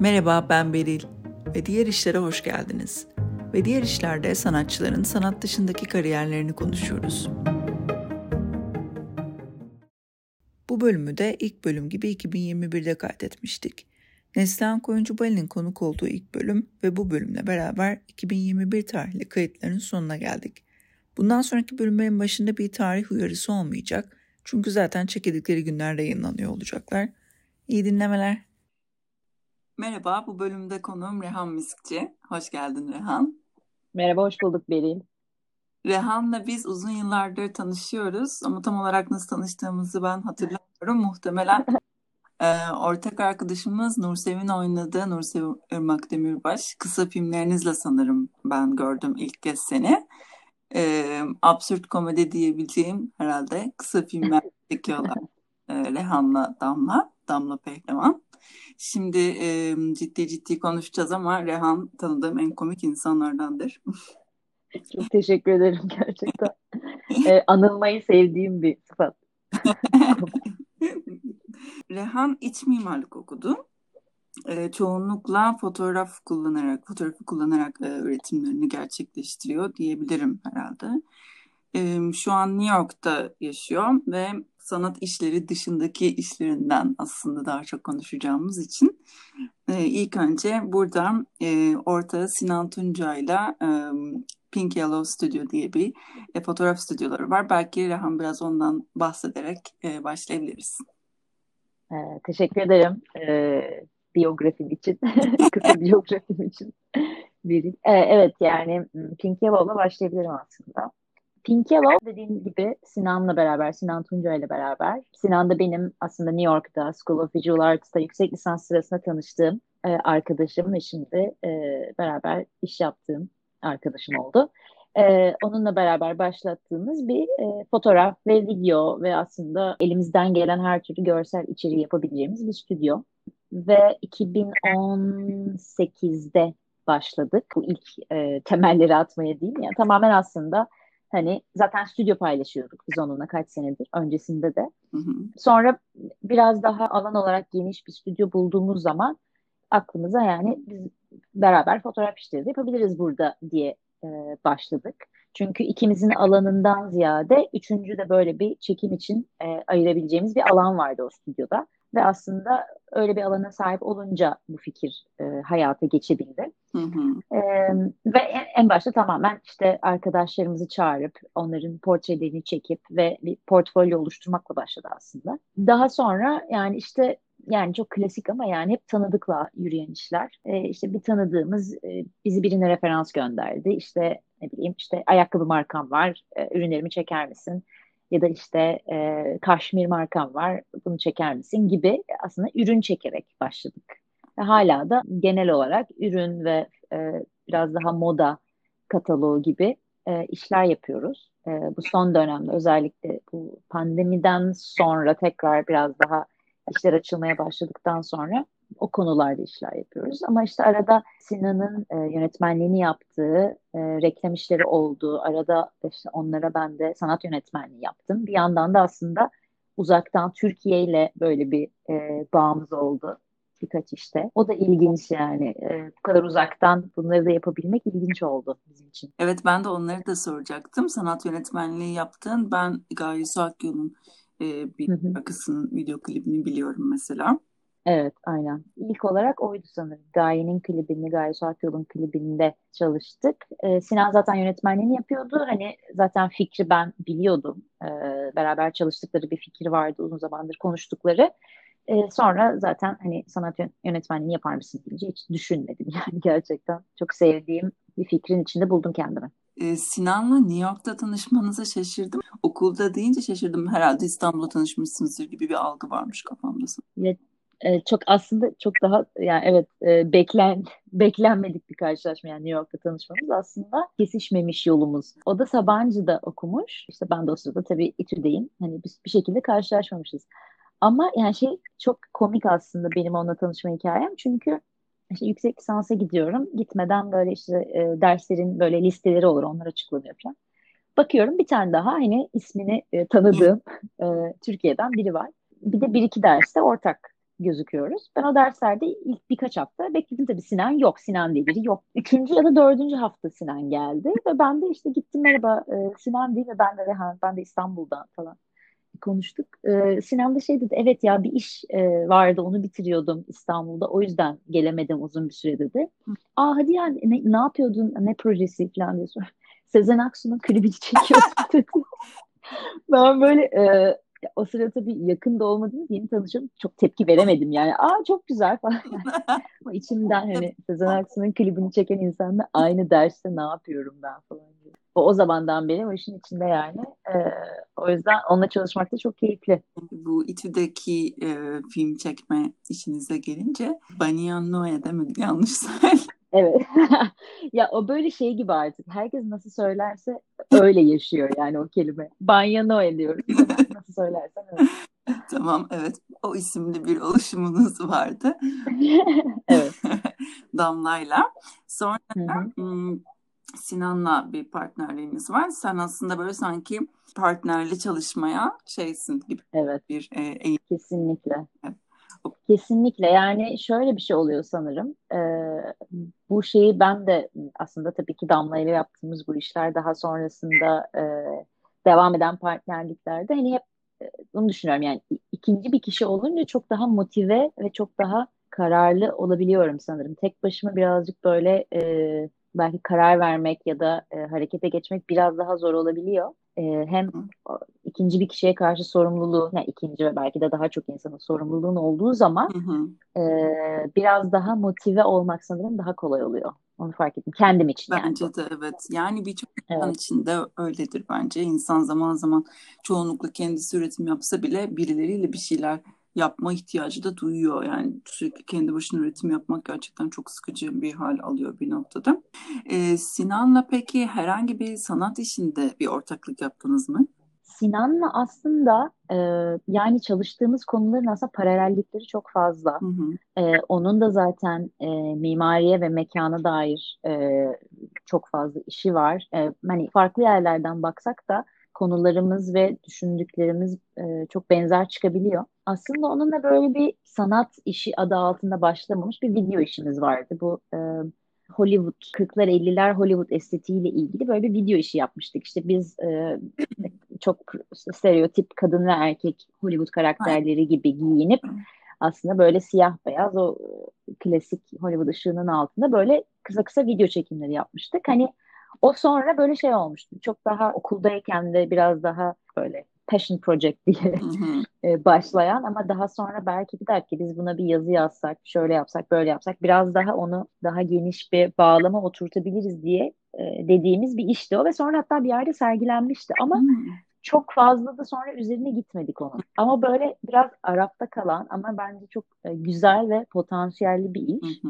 Merhaba ben Beril ve diğer işlere hoş geldiniz. Ve diğer işlerde sanatçıların sanat dışındaki kariyerlerini konuşuyoruz. Bu bölümü de ilk bölüm gibi 2021'de kaydetmiştik. Neslihan Koyuncu Bali'nin konuk olduğu ilk bölüm ve bu bölümle beraber 2021 tarihli kayıtların sonuna geldik. Bundan sonraki bölümlerin başında bir tarih uyarısı olmayacak çünkü zaten çekildikleri günlerde yayınlanıyor olacaklar. İyi dinlemeler. Merhaba, bu bölümde konuğum Rehan Miskçi. Hoş geldin Rehan. Merhaba, hoş bulduk Beril. Rehan'la biz uzun yıllardır tanışıyoruz ama tam olarak nasıl tanıştığımızı ben hatırlamıyorum. Muhtemelen e, ortak arkadaşımız Nursevin oynadığı Nursevin Irmak Demirbaş. Kısa filmlerinizle sanırım ben gördüm ilk kez seni. E, absürt komedi diyebileceğim herhalde kısa filmler çekiyorlar e, Rehan'la Damla, Damla Pehlivan. Şimdi e, ciddi ciddi konuşacağız ama Rehan tanıdığım en komik insanlardandır. Çok teşekkür ederim gerçekten. ee, anılmayı sevdiğim bir sıfat. Rehan iç mimarlık okudu. Ee, çoğunlukla fotoğraf kullanarak, fotoğrafı kullanarak e, üretimlerini gerçekleştiriyor diyebilirim herhalde. E, şu an New York'ta yaşıyor ve sanat işleri dışındaki işlerinden aslında daha çok konuşacağımız için e, ilk önce buradan e, ortağı Sinan Tuncay'la e, Pink Yellow Studio diye bir e, fotoğraf stüdyoları var. Belki Rehan biraz ondan bahsederek e, başlayabiliriz. E, teşekkür ederim e, biyografim için, kısa biyografim için. E, evet yani Pink Yellow'la başlayabilirim aslında. Pink Yellow dediğim gibi Sinan'la beraber, Sinan Tunca ile beraber. Sinan da benim aslında New York'ta School of Visual Arts'ta yüksek lisans sırasında tanıştığım e, arkadaşım ve şimdi e, beraber iş yaptığım arkadaşım oldu. E, onunla beraber başlattığımız bir e, fotoğraf ve video ve aslında elimizden gelen her türlü görsel içeriği yapabileceğimiz bir stüdyo. Ve 2018'de başladık bu ilk e, temelleri atmaya değil. Yani tamamen aslında Hani zaten stüdyo paylaşıyorduk biz onunla kaç senedir öncesinde de. Hı hı. Sonra biraz daha alan olarak geniş bir stüdyo bulduğumuz zaman aklımıza yani biz beraber fotoğraf işleri de yapabiliriz burada diye e, başladık. Çünkü ikimizin alanından ziyade üçüncü de böyle bir çekim için e, ayırabileceğimiz bir alan vardı o stüdyoda. Ve aslında öyle bir alana sahip olunca bu fikir e, hayata geçebildi. Hı hı. E, ve en, en başta tamamen işte arkadaşlarımızı çağırıp onların portrelerini çekip ve bir portfolyo oluşturmakla başladı aslında. Daha sonra yani işte yani çok klasik ama yani hep tanıdıkla yürüyen işler. E, işte bir tanıdığımız e, bizi birine referans gönderdi. İşte ne bileyim işte ayakkabı markam var, e, ürünlerimi çeker misin? Ya da işte e, kaşmir markam var bunu çeker misin gibi aslında ürün çekerek başladık. Ve hala da genel olarak ürün ve e, biraz daha moda kataloğu gibi e, işler yapıyoruz. E, bu son dönemde özellikle bu pandemiden sonra tekrar biraz daha işler açılmaya başladıktan sonra o konularda işler yapıyoruz. Ama işte arada Sinan'ın e, yönetmenliğini yaptığı e, reklam işleri oldu. Arada işte onlara ben de sanat yönetmenliği yaptım. Bir yandan da aslında uzaktan Türkiye ile böyle bir e, bağımız oldu birkaç işte. O da ilginç yani. E, bu kadar uzaktan bunları da yapabilmek ilginç oldu bizim için. Evet ben de onları da soracaktım. Sanat yönetmenliği yaptın. Ben Gaye Suakyol'un e, bir şarkısının video klibini biliyorum mesela. Evet, aynen. İlk olarak oydu sanırım. Gaye'nin klibini, Gaye Suat Yol'un klibinde çalıştık. Ee, Sinan zaten yönetmenliğini yapıyordu. Hani zaten fikri ben biliyordum. Ee, beraber çalıştıkları bir fikir vardı uzun zamandır konuştukları. Ee, sonra zaten hani sanat yönetmenliğini yapar mısın deyince hiç düşünmedim. Yani gerçekten çok sevdiğim bir fikrin içinde buldum kendimi. Ee, Sinan'la New York'ta tanışmanıza şaşırdım. Okulda deyince şaşırdım. Herhalde İstanbul'da tanışmışsınızdır gibi bir algı varmış kafamda. Evet, e, çok aslında çok daha yani evet e, beklen beklenmedik bir karşılaşma yani New York'ta tanışmamız aslında kesişmemiş yolumuz. O da Sabancı'da okumuş. İşte ben de o sırada tabii İTÜ'deyim. Hani biz bir şekilde karşılaşmamışız. Ama yani şey çok komik aslında benim onunla tanışma hikayem. Çünkü işte yüksek lisansa gidiyorum. Gitmeden böyle işte e, derslerin böyle listeleri olur. Onlar açıklanıyor falan. Bakıyorum bir tane daha hani ismini e, tanıdığım e, Türkiye'den biri var. Bir de bir iki derste ortak gözüküyoruz. Ben o derslerde ilk birkaç hafta bekledim tabii Sinan yok. Sinan diye biri yok. Üçüncü ya da dördüncü hafta Sinan geldi ve ben de işte gittim merhaba e, Sinan değil mi? Ben de Rehan, ben de İstanbul'dan falan konuştuk. Ee, Sinan da şey dedi evet ya bir iş e, vardı onu bitiriyordum İstanbul'da o yüzden gelemedim uzun bir süre dedi. Aa hadi ya ne, ne yapıyordun ne projesi falan diye sor. Sezen Aksu'nun klibini çekiyordum dedi. ben böyle e, o sırada tabii yakında olmadığımız yeni tanışıyorum. Çok tepki veremedim yani. Aa çok güzel falan. Ama içimden hani Sezen Aksu'nun klibini çeken insanla aynı derste ne yapıyorum ben falan diye. O, o zamandan beri o işin içinde yani. Ee, o yüzden onunla çalışmak da çok keyifli. Bu İTÜ'deki e, film çekme işinize gelince Banyan Noe demedik yanlış söyledim. Evet. ya o böyle şey gibi artık. Herkes nasıl söylerse öyle yaşıyor yani o kelime. Banyano ediyoruz. nasıl söylersen öyle. Tamam evet. O isimli bir oluşumunuz vardı. evet. Damla'yla. Sonra hmm, Sinan'la bir partnerliğiniz var. Sen aslında böyle sanki partnerli çalışmaya şeysin gibi. Evet. Bir e, eğitim. Kesinlikle. Evet. Kesinlikle yani şöyle bir şey oluyor sanırım. Ee, bu şeyi ben de aslında tabii ki Damla ile yaptığımız bu işler daha sonrasında e, devam eden partnerliklerde hani hep e, bunu düşünüyorum yani ikinci bir kişi olunca çok daha motive ve çok daha kararlı olabiliyorum sanırım. Tek başıma birazcık böyle e, belki karar vermek ya da e, harekete geçmek biraz daha zor olabiliyor. E, hem ikinci bir kişiye karşı sorumluluğu, yani ikinci ve belki de daha çok insanın sorumluluğun olduğu zaman E, biraz daha motive olmak sanırım daha kolay oluyor. Onu fark ettim. Kendim için bence yani. de evet. Yani birçok evet. insan için de öyledir bence. İnsan zaman zaman çoğunlukla kendisi üretim yapsa bile birileriyle bir şeyler yapma ihtiyacı da duyuyor. Yani sürekli kendi başına üretim yapmak gerçekten çok sıkıcı bir hal alıyor bir noktada. Ee, Sinan'la peki herhangi bir sanat işinde bir ortaklık yaptınız mı? Sinan'la aslında e, yani çalıştığımız konuların aslında paralellikleri çok fazla. Hı hı. E, onun da zaten e, mimariye ve mekana dair e, çok fazla işi var. E, hani farklı yerlerden baksak da konularımız ve düşündüklerimiz e, çok benzer çıkabiliyor. Aslında onunla böyle bir sanat işi adı altında başlamamış bir video işimiz vardı. Bu e, Hollywood 40'lar 50'ler Hollywood estetiğiyle ilgili böyle bir video işi yapmıştık. İşte biz e, çok stereotip kadın ve erkek Hollywood karakterleri gibi giyinip aslında böyle siyah beyaz o klasik Hollywood ışığının altında böyle kısa kısa video çekimleri yapmıştık. Hani o sonra böyle şey olmuştu. Çok daha okuldayken de biraz daha böyle passion project diye e, başlayan ama daha sonra belki bir dakika biz buna bir yazı yazsak, şöyle yapsak, böyle yapsak biraz daha onu daha geniş bir bağlama oturtabiliriz diye e, dediğimiz bir işti o ve sonra hatta bir yerde sergilenmişti ama çok fazla da sonra üzerine gitmedik onun. Ama böyle biraz Arap'ta kalan ama bence çok e, güzel ve potansiyelli bir iş.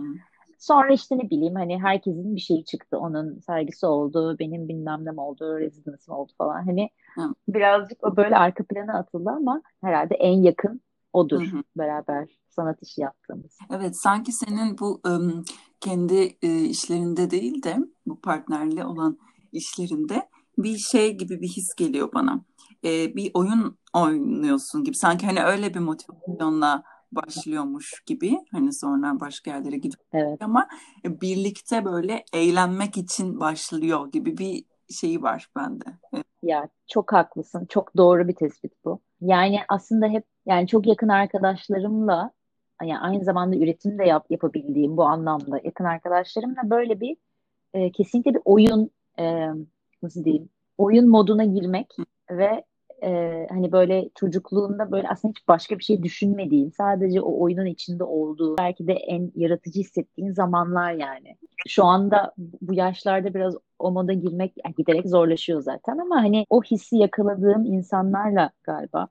Sonra işte ne bileyim hani herkesin bir şeyi çıktı. Onun sergisi oldu, benim bilmem ne oldu, rezidansım oldu falan. Hani Hı. birazcık o böyle arka plana atıldı ama herhalde en yakın odur Hı-hı. beraber sanat işi yaptığımız. Evet sanki senin bu ım, kendi e, işlerinde değil de bu partnerli olan işlerinde bir şey gibi bir his geliyor bana. E, bir oyun oynuyorsun gibi. Sanki hani öyle bir motivasyonla başlıyormuş gibi hani sonra başka yerlere gidip evet. ama birlikte böyle eğlenmek için başlıyor gibi bir şeyi var bende. Evet. Ya çok haklısın. Çok doğru bir tespit bu. Yani aslında hep yani çok yakın arkadaşlarımla yani aynı zamanda üretim de yap, yapabildiğim bu anlamda yakın arkadaşlarımla böyle bir e, kesinlikle bir oyun e, nasıl diyeyim oyun moduna girmek ve e, hani böyle çocukluğunda böyle aslında hiç başka bir şey düşünmediğin, sadece o oyunun içinde olduğu, belki de en yaratıcı hissettiğin zamanlar yani. Şu anda bu yaşlarda biraz o moda girmek yani giderek zorlaşıyor zaten ama hani o hissi yakaladığım insanlarla galiba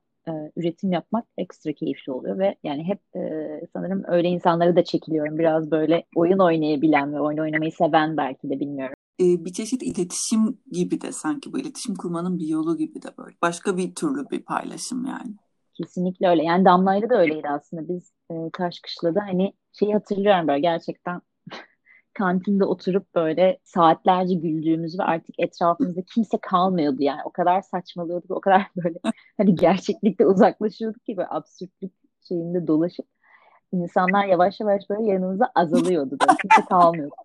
üretim yapmak ekstra keyifli oluyor ve yani hep e, sanırım öyle insanları da çekiliyorum. Biraz böyle oyun oynayabilen ve oyun oynamayı seven belki de bilmiyorum e, bir çeşit iletişim gibi de sanki bu iletişim kurmanın bir yolu gibi de böyle. Başka bir türlü bir paylaşım yani. Kesinlikle öyle. Yani Damla'yla da öyleydi aslında. Biz e, Taşkışla'da hani şeyi hatırlıyorum böyle gerçekten kantinde oturup böyle saatlerce güldüğümüz ve artık etrafımızda kimse kalmıyordu yani. O kadar saçmalıyorduk, o kadar böyle hani gerçeklikte uzaklaşıyorduk ki böyle absürtlük şeyinde dolaşıp insanlar yavaş yavaş böyle yanımıza azalıyordu. Böyle kimse kalmıyordu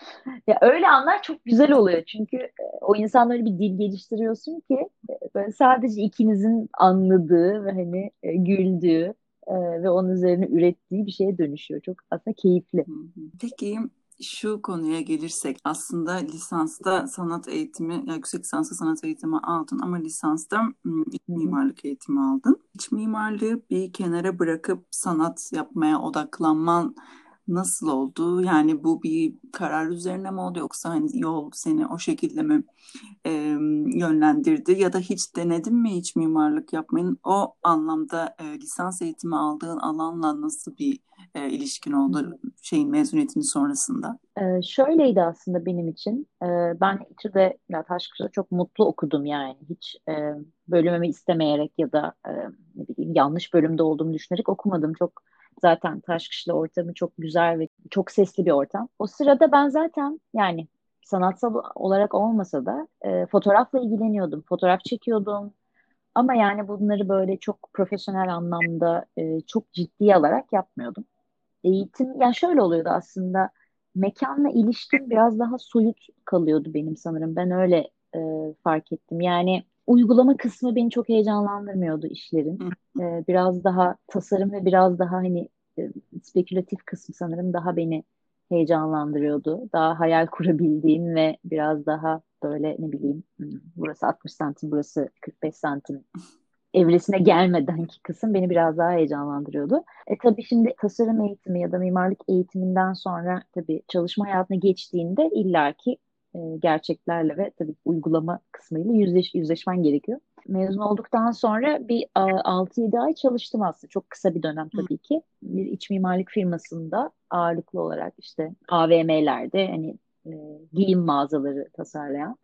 Ya öyle anlar çok güzel oluyor. Çünkü e, o insanları bir dil geliştiriyorsun ki e, böyle sadece ikinizin anladığı ve hani e, güldüğü ve onun üzerine ürettiği bir şeye dönüşüyor. Çok aslında keyifli. Peki şu konuya gelirsek aslında lisansta sanat eğitimi, yani yüksek lisansta sanat eğitimi aldın ama lisansta iç mimarlık eğitimi aldın. İç mimarlığı bir kenara bırakıp sanat yapmaya odaklanman nasıl oldu? Yani bu bir karar üzerine mi oldu yoksa hani yol seni o şekilde mi e, yönlendirdi ya da hiç denedin mi hiç mimarlık yapmayın? O anlamda e, lisans eğitimi aldığın alanla nasıl bir e, ilişkin oldu şeyin mezuniyetinin sonrasında? Ee, şöyleydi aslında benim için. Ee, ben İTÜ'de ya Taşkışla'da çok mutlu okudum yani. Hiç e, bölümümü istemeyerek ya da e, ne bileyim yanlış bölümde olduğumu düşünerek okumadım. Çok zaten Taşkışla ortamı çok güzel ve çok sesli bir ortam. O sırada ben zaten yani sanatsal olarak olmasa da e, fotoğrafla ilgileniyordum. Fotoğraf çekiyordum. Ama yani bunları böyle çok profesyonel anlamda e, çok ciddi alarak yapmıyordum. Eğitim yani şöyle oluyordu aslında mekanla ilişkim biraz daha soyut kalıyordu benim sanırım. Ben öyle e, fark ettim. Yani uygulama kısmı beni çok heyecanlandırmıyordu işlerin. Ee, biraz daha tasarım ve biraz daha hani e, spekülatif kısmı sanırım daha beni heyecanlandırıyordu. Daha hayal kurabildiğim ve biraz daha böyle ne bileyim hmm, burası 60 santim burası 45 santim evresine gelmedenki kısım beni biraz daha heyecanlandırıyordu. E tabii şimdi tasarım eğitimi ya da mimarlık eğitiminden sonra tabii çalışma hayatına geçtiğinde illaki e, gerçeklerle ve tabii uygulama kısmıyla yüzleş, yüzleşmen gerekiyor. Mezun olduktan sonra bir 6-7 ay çalıştım aslında. Çok kısa bir dönem tabii ki. Bir iç mimarlık firmasında ağırlıklı olarak işte AVM'lerde hani e, giyim mağazaları tasarlayan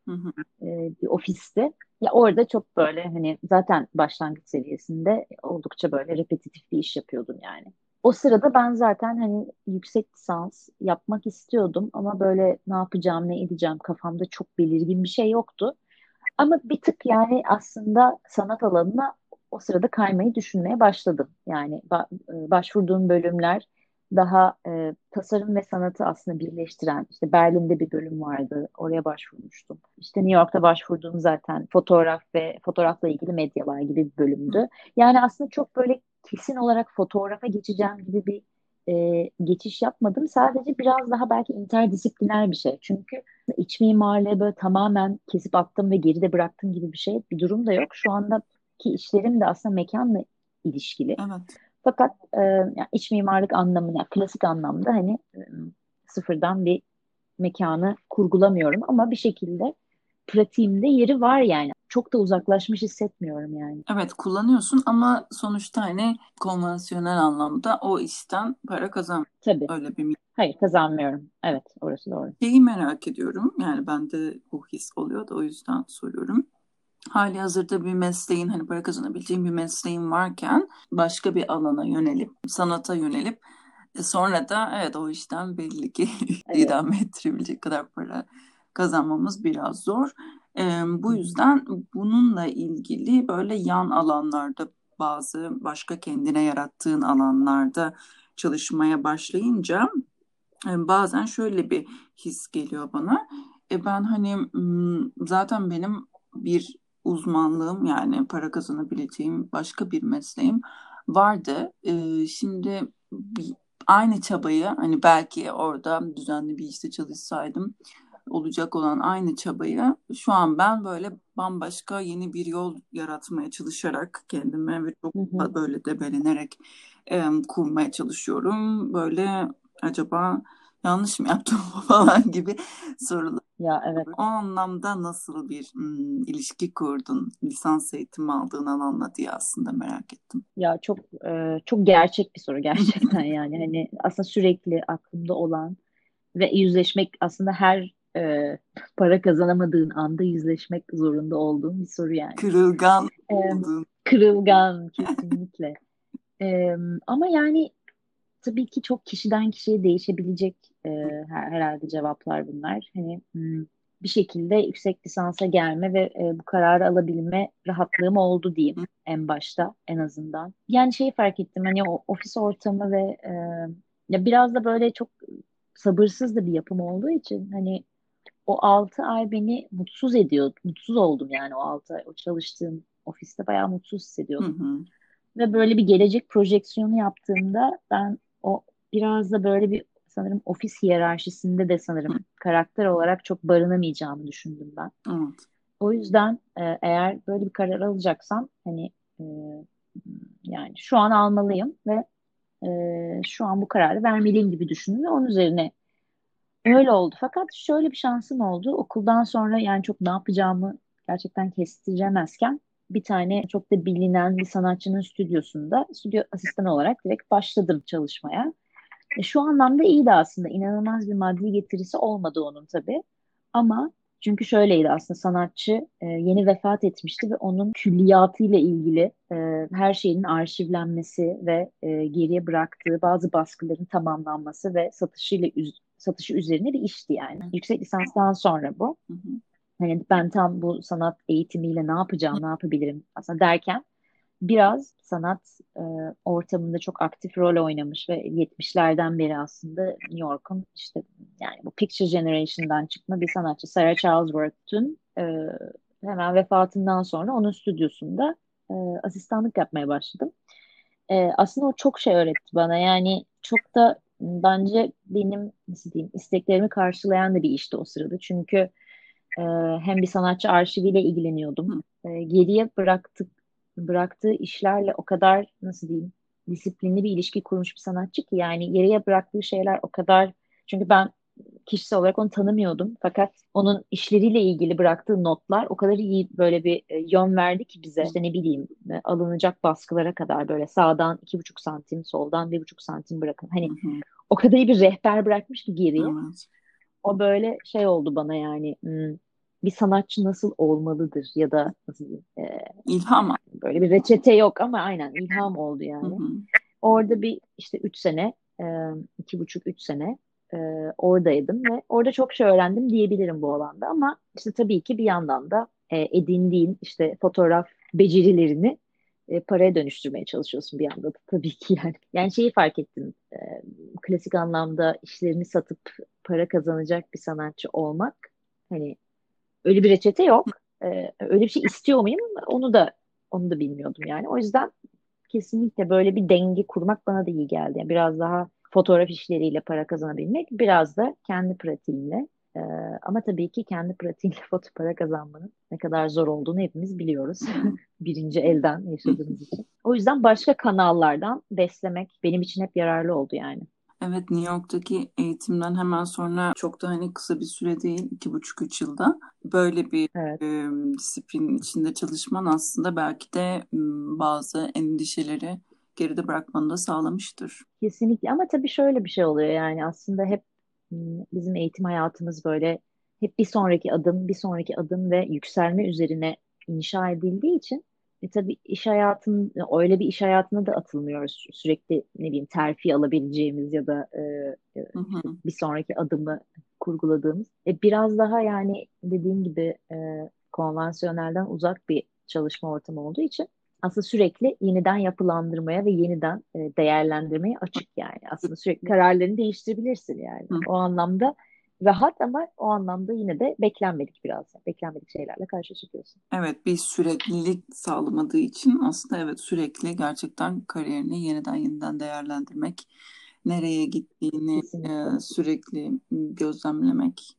e, bir ofiste. Ya orada çok böyle hani zaten başlangıç seviyesinde oldukça böyle repetitif bir iş yapıyordum yani o sırada ben zaten hani yüksek lisans yapmak istiyordum ama böyle ne yapacağım ne edeceğim kafamda çok belirgin bir şey yoktu. Ama bir tık yani aslında sanat alanına o sırada kaymayı düşünmeye başladım. Yani e, başvurduğum bölümler daha e, tasarım ve sanatı aslında birleştiren işte Berlin'de bir bölüm vardı oraya başvurmuştum. İşte New York'ta başvurduğum zaten fotoğraf ve fotoğrafla ilgili medyalar gibi bir bölümdü. Yani aslında çok böyle kesin olarak fotoğrafa geçeceğim gibi bir e, geçiş yapmadım. Sadece biraz daha belki interdisipliner bir şey. Çünkü iç mimarlığı böyle tamamen kesip attım ve geride bıraktım gibi bir şey bir durum da yok. Şu andaki işlerim de aslında mekanla ilişkili. Evet. Fakat e, yani iç mimarlık anlamına, klasik anlamda hani e, sıfırdan bir mekanı kurgulamıyorum ama bir şekilde pratiğimde yeri var yani. Çok da uzaklaşmış hissetmiyorum yani. Evet kullanıyorsun ama sonuçta hani konvansiyonel anlamda o işten para kazan. Tabii. Öyle bir Hayır kazanmıyorum. Evet orası doğru. Şeyi merak ediyorum. Yani bende bu his oluyor da o yüzden soruyorum. Hali hazırda bir mesleğin hani para kazanabileceğin bir mesleğin varken başka bir alana yönelip sanata yönelip e, sonra da evet o işten belli ki evet. idame ettirebilecek kadar para kazanmamız biraz zor. E, bu yüzden bununla ilgili böyle yan alanlarda bazı başka kendine yarattığın alanlarda çalışmaya başlayınca e, bazen şöyle bir his geliyor bana. E, ben hani zaten benim bir uzmanlığım yani para kazanabileceğim başka bir mesleğim vardı. E, şimdi aynı çabayı hani belki orada düzenli bir işte çalışsaydım olacak olan aynı çabayı şu an ben böyle bambaşka yeni bir yol yaratmaya çalışarak kendime ve çok hı hı. böyle debelenerek e, kurmaya çalışıyorum. Böyle acaba yanlış mı yaptım falan gibi sorular. Ya evet. O anlamda nasıl bir ım, ilişki kurdun lisans eğitimi aldığın alanla diye aslında merak ettim. Ya çok e, çok gerçek bir soru gerçekten yani hani aslında sürekli aklımda olan ve yüzleşmek aslında her e, para kazanamadığın anda yüzleşmek zorunda olduğun bir soru yani. Kırılgan e, Kırılgan kesinlikle. e, ama yani tabii ki çok kişiden kişiye değişebilecek e, her, herhalde cevaplar bunlar. Hani hmm, bir şekilde yüksek lisansa gelme ve e, bu kararı alabilme rahatlığım oldu diyeyim en başta en azından. Yani şeyi fark ettim hani o ofis ortamı ve e, ya biraz da böyle çok sabırsız da bir yapım olduğu için hani o 6 ay beni mutsuz ediyor. Mutsuz oldum yani o 6 ay. O çalıştığım ofiste bayağı mutsuz hissediyordum. Hı hı. Ve böyle bir gelecek projeksiyonu yaptığımda ben o biraz da böyle bir sanırım ofis hiyerarşisinde de sanırım Hı. karakter olarak çok barınamayacağımı düşündüm ben. Evet. O yüzden e, eğer böyle bir karar alacaksam hani e, yani şu an almalıyım ve e, şu an bu kararı vermeliyim gibi düşündüm ve onun üzerine öyle oldu. Fakat şöyle bir şansım oldu. Okuldan sonra yani çok ne yapacağımı gerçekten kestiremezken bir tane çok da bilinen bir sanatçının stüdyosunda stüdyo asistanı olarak direkt başladım çalışmaya. E, şu anlamda iyiydi aslında. İnanılmaz bir maddi getirisi olmadı onun tabii. Ama çünkü şöyleydi aslında sanatçı e, yeni vefat etmişti ve onun külliyatıyla ilgili e, her şeyin arşivlenmesi ve e, geriye bıraktığı bazı baskıların tamamlanması ve satışıyla satışı üzerine bir işti yani. Yüksek lisanstan sonra bu. Hı hı. Hani ben tam bu sanat eğitimiyle ne yapacağım, ne yapabilirim aslında derken biraz sanat e, ortamında çok aktif rol oynamış ve 70'lerden beri aslında New York'un işte yani bu Picture Generation'dan çıkma bir sanatçı Sarah Charlesworth'un e, hemen vefatından sonra onun stüdyosunda e, asistanlık yapmaya başladım. E, aslında o çok şey öğretti bana yani çok da bence benim nasıl diyeyim isteklerimi karşılayan da bir işti o sırada çünkü e, hem bir sanatçı arşiviyle ilgileniyordum. E, geriye bıraktık bıraktığı işlerle o kadar nasıl diyeyim disiplinli bir ilişki kurmuş bir sanatçı ki yani geriye bıraktığı şeyler o kadar çünkü ben kişisel olarak onu tanımıyordum fakat onun işleriyle ilgili bıraktığı notlar o kadar iyi böyle bir e, yön verdi ki bize işte ne bileyim e, alınacak baskılara kadar böyle sağdan iki buçuk santim soldan bir buçuk santim bırakın hani hı hı. o kadar iyi bir rehber bırakmış ki geriye evet. o böyle şey oldu bana yani hmm, bir sanatçı nasıl olmalıdır ya da nasıl diyeyim e, ilham böyle bir reçete yok ama aynen ilham oldu yani. Hı hı. Orada bir işte üç sene e, iki buçuk üç sene e, oradaydım ve orada çok şey öğrendim diyebilirim bu alanda ama işte tabii ki bir yandan da e, edindiğin işte fotoğraf becerilerini e, paraya dönüştürmeye çalışıyorsun bir yanda da tabii ki yani. Yani şeyi fark ettim. E, klasik anlamda işlerini satıp para kazanacak bir sanatçı olmak hani öyle bir reçete yok. Ee, öyle bir şey istiyor muyum? Onu da onu da bilmiyordum yani. O yüzden kesinlikle böyle bir denge kurmak bana da iyi geldi. Yani biraz daha fotoğraf işleriyle para kazanabilmek, biraz da kendi pratiğimle. Ee, ama tabii ki kendi pratiğiyle foto para kazanmanın ne kadar zor olduğunu hepimiz biliyoruz. Birinci elden yaşadığımız için. O yüzden başka kanallardan beslemek benim için hep yararlı oldu yani. Evet New York'taki eğitimden hemen sonra çok da hani kısa bir süre değil iki buçuk üç yılda böyle bir evet. e, disiplinin içinde çalışman aslında belki de bazı endişeleri geride bırakmanı da sağlamıştır. Kesinlikle ama tabii şöyle bir şey oluyor yani aslında hep bizim eğitim hayatımız böyle hep bir sonraki adım bir sonraki adım ve yükselme üzerine inşa edildiği için e tabii iş hayatın öyle bir iş hayatına da atılmıyoruz. Sürekli ne bileyim terfi alabileceğimiz ya da e, e hı hı. bir sonraki adımı kurguladığımız. E, biraz daha yani dediğim gibi e, konvansiyonelden uzak bir çalışma ortamı olduğu için aslında sürekli yeniden yapılandırmaya ve yeniden e, değerlendirmeye açık yani. Aslında sürekli kararlarını değiştirebilirsin yani. O anlamda rahat ama o anlamda yine de beklenmedik biraz. Beklenmedik şeylerle karşılaşıyorsun. Evet bir süreklilik sağlamadığı için aslında evet sürekli gerçekten kariyerini yeniden yeniden değerlendirmek, nereye gittiğini e, sürekli gözlemlemek.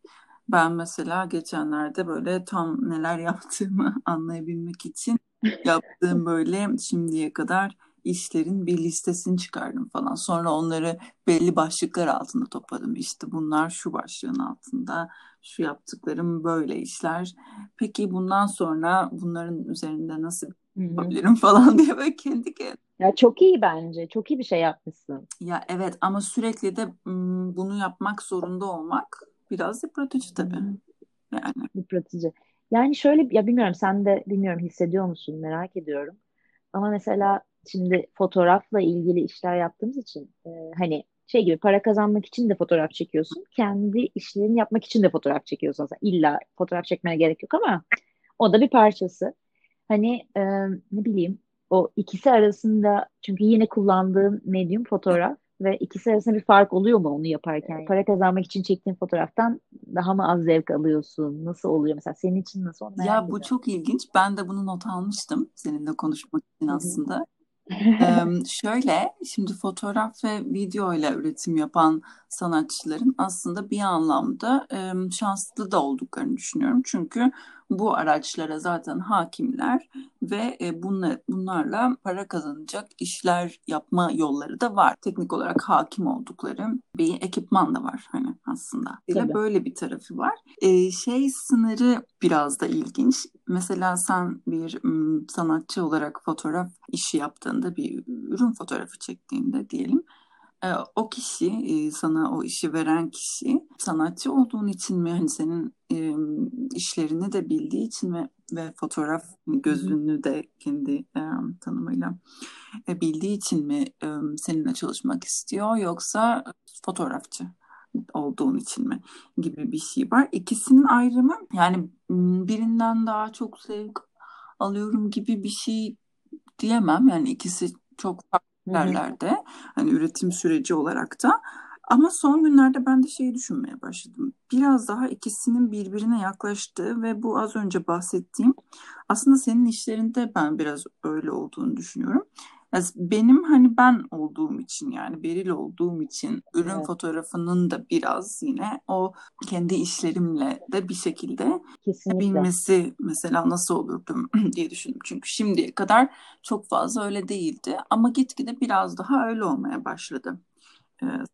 Ben mesela geçenlerde böyle tam neler yaptığımı anlayabilmek için yaptığım böyle şimdiye kadar işlerin bir listesini çıkardım falan. Sonra onları belli başlıklar altında topladım. İşte bunlar şu başlığın altında, şu yaptıklarım böyle işler. Peki bundan sonra bunların üzerinde nasıl yapabilirim falan diye böyle kendi kendime. Ya çok iyi bence. Çok iyi bir şey yapmışsın. Ya evet ama sürekli de bunu yapmak zorunda olmak biraz yıpratıcı tabii. Yani. Yıpratıcı. Yani şöyle ya bilmiyorum sen de bilmiyorum hissediyor musun merak ediyorum. Ama mesela şimdi fotoğrafla ilgili işler yaptığımız için e, hani şey gibi para kazanmak için de fotoğraf çekiyorsun. Kendi işlerini yapmak için de fotoğraf çekiyorsun. Aslında illa fotoğraf çekmene gerek yok ama o da bir parçası. Hani e, ne bileyim o ikisi arasında çünkü yine kullandığım medyum fotoğraf ve ikisi arasında bir fark oluyor mu onu yaparken? Para kazanmak için çektiğin fotoğraftan daha mı az zevk alıyorsun? Nasıl oluyor mesela? Senin için nasıl? Onu ya bu çok ilginç. Ben de bunu not almıştım seninle konuşmak için aslında ee, şöyle, şimdi fotoğraf ve video ile üretim yapan sanatçıların aslında bir anlamda e, şanslı da olduklarını düşünüyorum. Çünkü bu araçlara zaten hakimler ve e, bunlar, bunlarla para kazanacak işler yapma yolları da var. Teknik olarak hakim oldukları bir ekipman da var hani aslında. Tabii. Böyle bir tarafı var. E, şey sınırı biraz da ilginç. Mesela sen bir sanatçı olarak fotoğraf işi yaptığında bir ürün fotoğrafı çektiğinde diyelim o kişi e, sana o işi veren kişi sanatçı olduğun için mi hani senin e, işlerini de bildiği için mi ve fotoğraf gözünü de kendi tanımıyla bildiği için mi seninle çalışmak istiyor yoksa fotoğrafçı olduğun için mi gibi bir şey var. İkisinin ayrımı yani birinden daha çok zevk alıyorum gibi bir şey diyemem. Yani ikisi çok farklı yerlerde hani üretim süreci olarak da ama son günlerde ben de şeyi düşünmeye başladım. Biraz daha ikisinin birbirine yaklaştığı ve bu az önce bahsettiğim aslında senin işlerinde ben biraz öyle olduğunu düşünüyorum. Yani benim hani ben olduğum için yani Beril olduğum için ürün evet. fotoğrafının da biraz yine o kendi işlerimle de bir şekilde Kesinlikle. bilmesi mesela nasıl olurdum diye düşündüm. Çünkü şimdiye kadar çok fazla öyle değildi ama gitgide biraz daha öyle olmaya başladı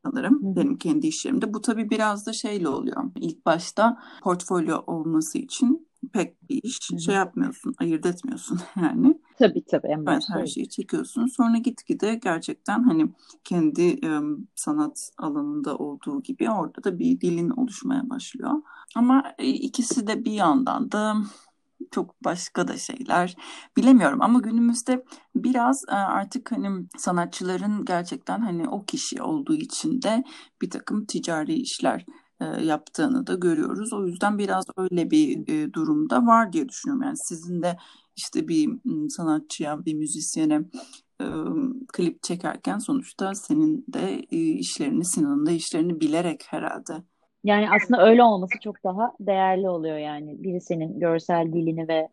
sanırım Hı. benim kendi işlerimde. Bu tabii biraz da şeyle oluyor. İlk başta portfolyo olması için pek bir iş Hı. şey yapmıyorsun, ayırt etmiyorsun yani. Tabii tabii. En evet, her şeyi çekiyorsun. Sonra gitgide gerçekten hani kendi e, sanat alanında olduğu gibi orada da bir dilin oluşmaya başlıyor. Ama e, ikisi de bir yandan da çok başka da şeyler bilemiyorum ama günümüzde biraz e, artık hani sanatçıların gerçekten hani o kişi olduğu için de bir takım ticari işler yaptığını da görüyoruz. O yüzden biraz öyle bir e, durumda var diye düşünüyorum. Yani sizin de işte bir sanatçıya, bir müzisyene klip çekerken sonuçta senin de işlerini, Sinan'ın da işlerini bilerek herhalde yani aslında öyle olması çok daha değerli oluyor yani. Biri senin görsel dilini ve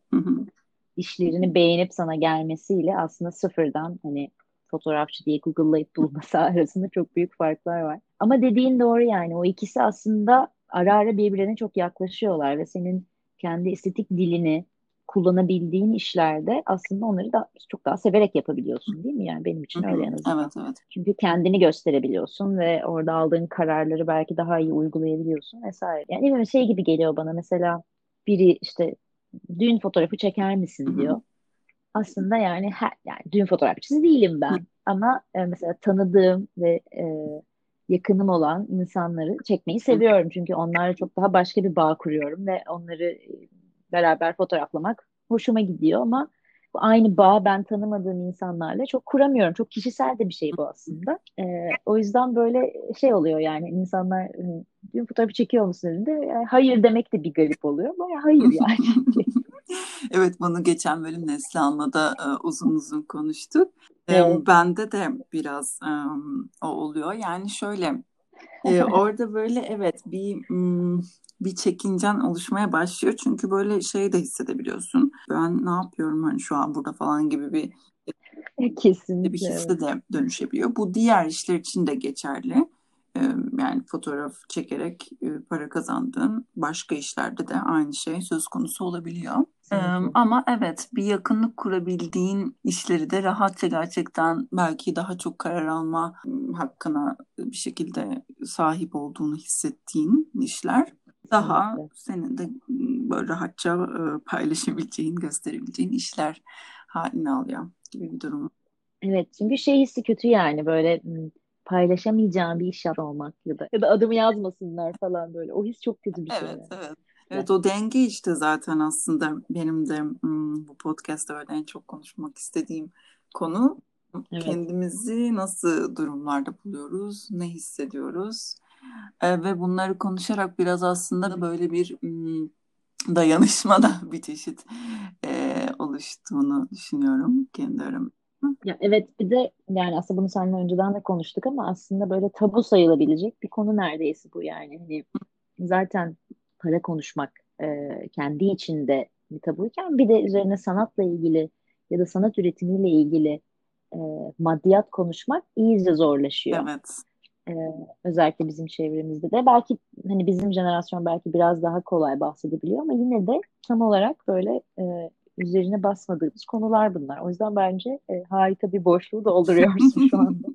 işlerini beğenip sana gelmesiyle aslında sıfırdan hani fotoğrafçı diye Google'layıp bulması arasında çok büyük farklar var. Ama dediğin doğru yani o ikisi aslında ara ara birbirine çok yaklaşıyorlar ve senin kendi estetik dilini kullanabildiğin işlerde aslında onları da çok daha severek yapabiliyorsun değil mi? Yani benim için öyle en azından. Evet, evet. Çünkü kendini gösterebiliyorsun ve orada aldığın kararları belki daha iyi uygulayabiliyorsun vesaire. Yani bir şey gibi geliyor bana mesela biri işte düğün fotoğrafı çeker misin diyor. Aslında yani her, yani düğün fotoğrafçısı değilim ben. Ama e, mesela tanıdığım ve e, yakınım olan insanları çekmeyi seviyorum. Çünkü onlarla çok daha başka bir bağ kuruyorum ve onları beraber fotoğraflamak hoşuma gidiyor ama aynı bağ ben tanımadığım insanlarla çok kuramıyorum. Çok kişisel de bir şey bu aslında. Ee, o yüzden böyle şey oluyor yani insanlar dün fotoğrafı çekiyor musun dediğinde yani hayır demek de bir garip oluyor. Baya hayır yani. evet bunu geçen bölüm Neslihan'la da e, uzun uzun konuştuk. Evet. Bende de biraz um, o oluyor. Yani şöyle e, orada böyle evet bir bir çekincen oluşmaya başlıyor. Çünkü böyle şey de hissedebiliyorsun. Ben ne yapıyorum hani şu an burada falan gibi bir Kesinlikle. bir hisse de dönüşebiliyor. Bu diğer işler için de geçerli. Yani fotoğraf çekerek para kazandığın başka işlerde de aynı şey söz konusu olabiliyor. Ama evet bir yakınlık kurabildiğin işleri de rahatça gerçekten belki daha çok karar alma hakkına bir şekilde sahip olduğunu hissettiğin işler daha senin de böyle rahatça paylaşabileceğin, gösterebileceğin işler haline alıyor gibi bir durum. Evet çünkü şey hissi kötü yani böyle paylaşamayacağım bir iş olmak ya da ya da adımı yazmasınlar falan böyle. O his çok kötü bir şey. Evet, yani. evet. Evet o denge işte zaten aslında benim de bu podcast'ta öyle en çok konuşmak istediğim konu. Evet. Kendimizi nasıl durumlarda buluyoruz, ne hissediyoruz e, ve bunları konuşarak biraz aslında böyle bir m, dayanışma da bir çeşit e, oluştuğunu düşünüyorum kendi aramda. Ya evet bir de yani aslında bunu seninle önceden de konuştuk ama aslında böyle tabu sayılabilecek bir konu neredeyse bu yani. Hani zaten para konuşmak e, kendi içinde bir tabuyken bir de üzerine sanatla ilgili ya da sanat üretimiyle ilgili e, maddiyat konuşmak iyice zorlaşıyor. Evet. E, özellikle bizim çevremizde de belki hani bizim jenerasyon belki biraz daha kolay bahsedebiliyor ama yine de tam olarak böyle e, üzerine basmadığımız konular bunlar. O yüzden bence e, harika bir boşluğu dolduruyorsun şu anda.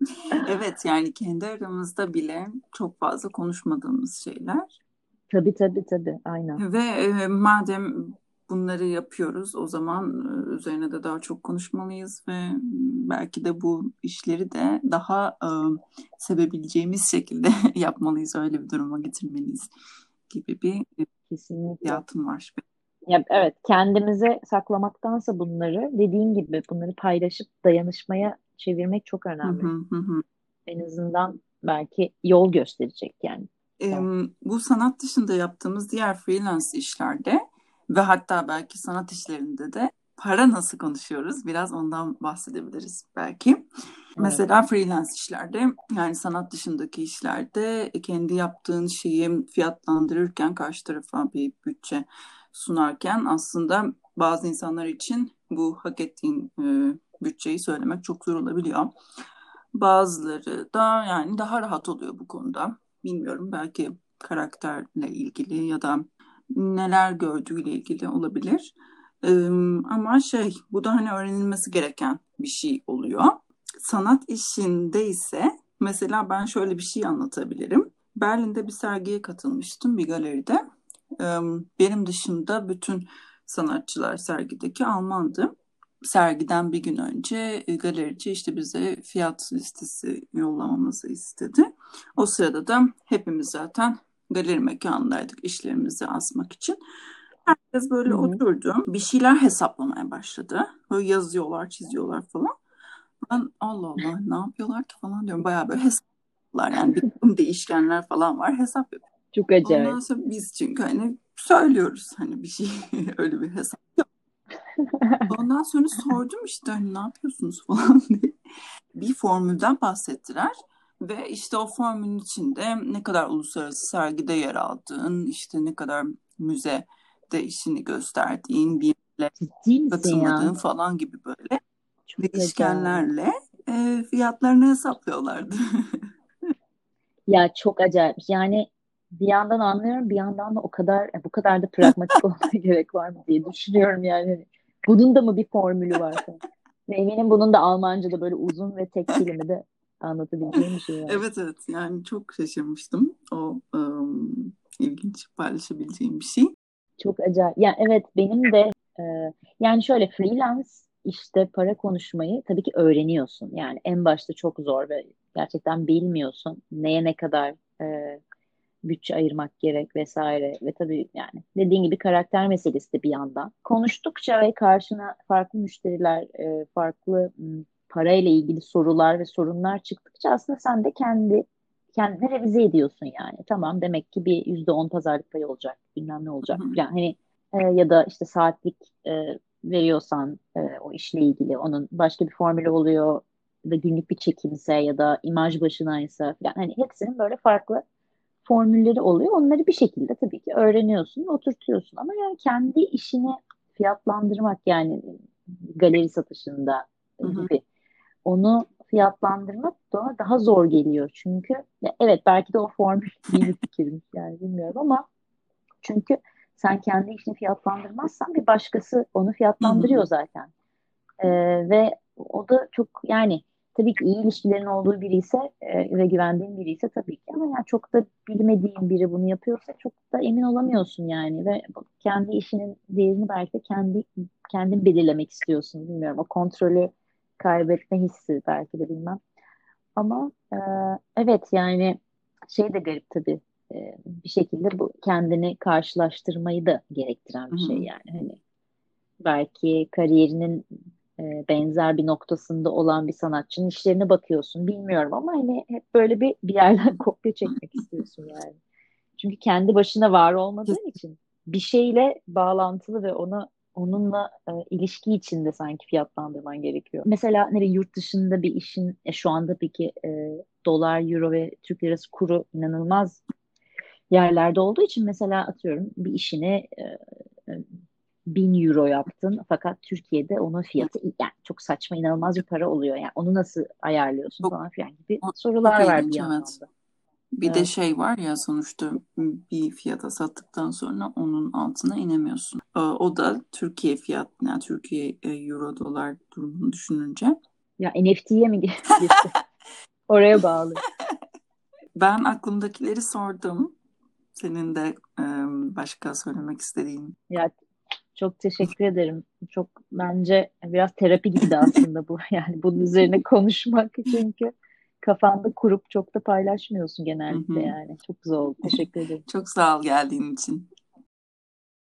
evet yani kendi aramızda bile çok fazla konuşmadığımız şeyler. Tabii tabii tabii aynen. Ve e, madem bunları yapıyoruz o zaman e, üzerine de daha çok konuşmalıyız ve belki de bu işleri de daha e, sevebileceğimiz şekilde yapmalıyız öyle bir duruma getirmeliyiz gibi bir Kesinlikle. hayatım var. Ya, evet kendimize saklamaktansa bunları dediğin gibi bunları paylaşıp dayanışmaya çevirmek çok önemli. Hı hı hı. En azından belki yol gösterecek yani. Ee, bu sanat dışında yaptığımız diğer freelance işlerde ve hatta belki sanat işlerinde de para nasıl konuşuyoruz? Biraz ondan bahsedebiliriz belki. Evet. Mesela freelance işlerde yani sanat dışındaki işlerde kendi yaptığın şeyi fiyatlandırırken karşı tarafa bir bütçe sunarken aslında bazı insanlar için bu hak ettiğin e, bütçeyi söylemek çok zor olabiliyor. Bazıları da yani daha rahat oluyor bu konuda. Bilmiyorum belki karakterle ilgili ya da neler gördüğüyle ilgili olabilir. Ee, ama şey bu da hani öğrenilmesi gereken bir şey oluyor. Sanat işinde ise mesela ben şöyle bir şey anlatabilirim. Berlin'de bir sergiye katılmıştım bir galeride. Benim dışımda bütün sanatçılar sergideki Almandı. Sergiden bir gün önce e, galerici işte bize fiyat listesi yollamamızı istedi. O sırada da hepimiz zaten galeri mekanındaydık işlerimizi asmak için. Herkes böyle Hı-hı. oturdu. Bir şeyler hesaplamaya başladı. Böyle yazıyorlar, çiziyorlar falan. Ben Allah Allah ne yapıyorlar ki falan diyorum. Bayağı böyle hesaplar yani bir değişkenler falan var hesap yapıyor. Çok acayip. Ondan sonra biz çünkü hani söylüyoruz hani bir şey öyle bir hesap yok. Ondan sonra sordum işte hani ne yapıyorsunuz falan diye. Bir formülden bahsettiler. Ve işte o formülün içinde ne kadar uluslararası sergide yer aldığın, işte ne kadar müzede işini gösterdiğin, bir katılmadığın falan gibi böyle Çok değişkenlerle e, fiyatlarını hesaplıyorlardı. ya çok acayip. Yani bir yandan anlıyorum bir yandan da o kadar bu kadar da pragmatik olmaya gerek var mı diye düşünüyorum yani. Bunun da mı bir formülü var? Eminim bunun da Almanca'da böyle uzun ve tek kelime de anlatabileceğim bir şey var. Evet evet yani çok şaşırmıştım. O um, ilginç paylaşabileceğim bir şey. Çok acayip. Yani evet benim de e, yani şöyle freelance işte para konuşmayı tabii ki öğreniyorsun. Yani en başta çok zor ve gerçekten bilmiyorsun neye ne kadar e, bütçe ayırmak gerek vesaire ve tabii yani dediğin gibi karakter meselesi de bir yandan. Konuştukça ve karşına farklı müşteriler, e, farklı parayla ilgili sorular ve sorunlar çıktıkça aslında sen de kendi kendini revize ediyorsun yani. Tamam demek ki bir yüzde on pazarlık payı olacak, bilmem ne olacak falan. Hani e, ya da işte saatlik e, veriyorsan e, o işle ilgili onun başka bir formülü oluyor da günlük bir çekimse ya da imaj başınaysa falan. Hani hepsinin böyle farklı formülleri oluyor. Onları bir şekilde tabii ki öğreniyorsun, oturtuyorsun. Ama yani kendi işini fiyatlandırmak yani galeri satışında gibi onu fiyatlandırmak da daha zor geliyor. Çünkü ya evet belki de o formül iyi bir fikirmiş yani bilmiyorum ama çünkü sen kendi işini fiyatlandırmazsan bir başkası onu fiyatlandırıyor zaten. Ee, ve o da çok yani tabii ki iyi ilişkilerin olduğu biri ise e, ve güvendiğin biri ise tabii ki. Ama yani çok da bilmediğin biri bunu yapıyorsa çok da emin olamıyorsun yani. Ve kendi işinin değerini belki de kendi kendin belirlemek istiyorsun. Bilmiyorum o kontrolü kaybetme hissi belki de bilmem. Ama e, evet yani şey de garip tabii. E, bir şekilde bu kendini karşılaştırmayı da gerektiren bir şey yani. Hani belki kariyerinin e, benzer bir noktasında olan bir sanatçının işlerine bakıyorsun. Bilmiyorum ama hani hep böyle bir bir yerden kopya çekmek istiyorsun yani. Çünkü kendi başına var olmadığın için bir şeyle bağlantılı ve ona onunla e, ilişki içinde sanki fiyatlandırman gerekiyor. Mesela ne yurt dışında bir işin e, şu anda peki e, dolar, euro ve Türk lirası kuru inanılmaz yerlerde olduğu için mesela atıyorum bir işini e, 1000 euro yaptın fakat Türkiye'de onun fiyatı yani çok saçma inanılmaz bir para oluyor. Yani onu nasıl ayarlıyorsun çok, falan filan gibi sorular çok var bir yandan evet. Bir evet. de şey var ya sonuçta bir fiyata sattıktan sonra onun altına inemiyorsun. Ee, o da Türkiye fiyat, yani Türkiye e, euro dolar durumunu düşününce. Ya NFT'ye mi girdi? Oraya bağlı. Ben aklımdakileri sordum. Senin de başka söylemek istediğin. Ya çok teşekkür ederim. Çok bence biraz terapi gibi aslında bu. Yani bunun üzerine konuşmak çünkü kafanda kurup çok da paylaşmıyorsun genellikle yani. Çok güzel oldu. Teşekkür ederim. Çok sağ ol geldiğin için.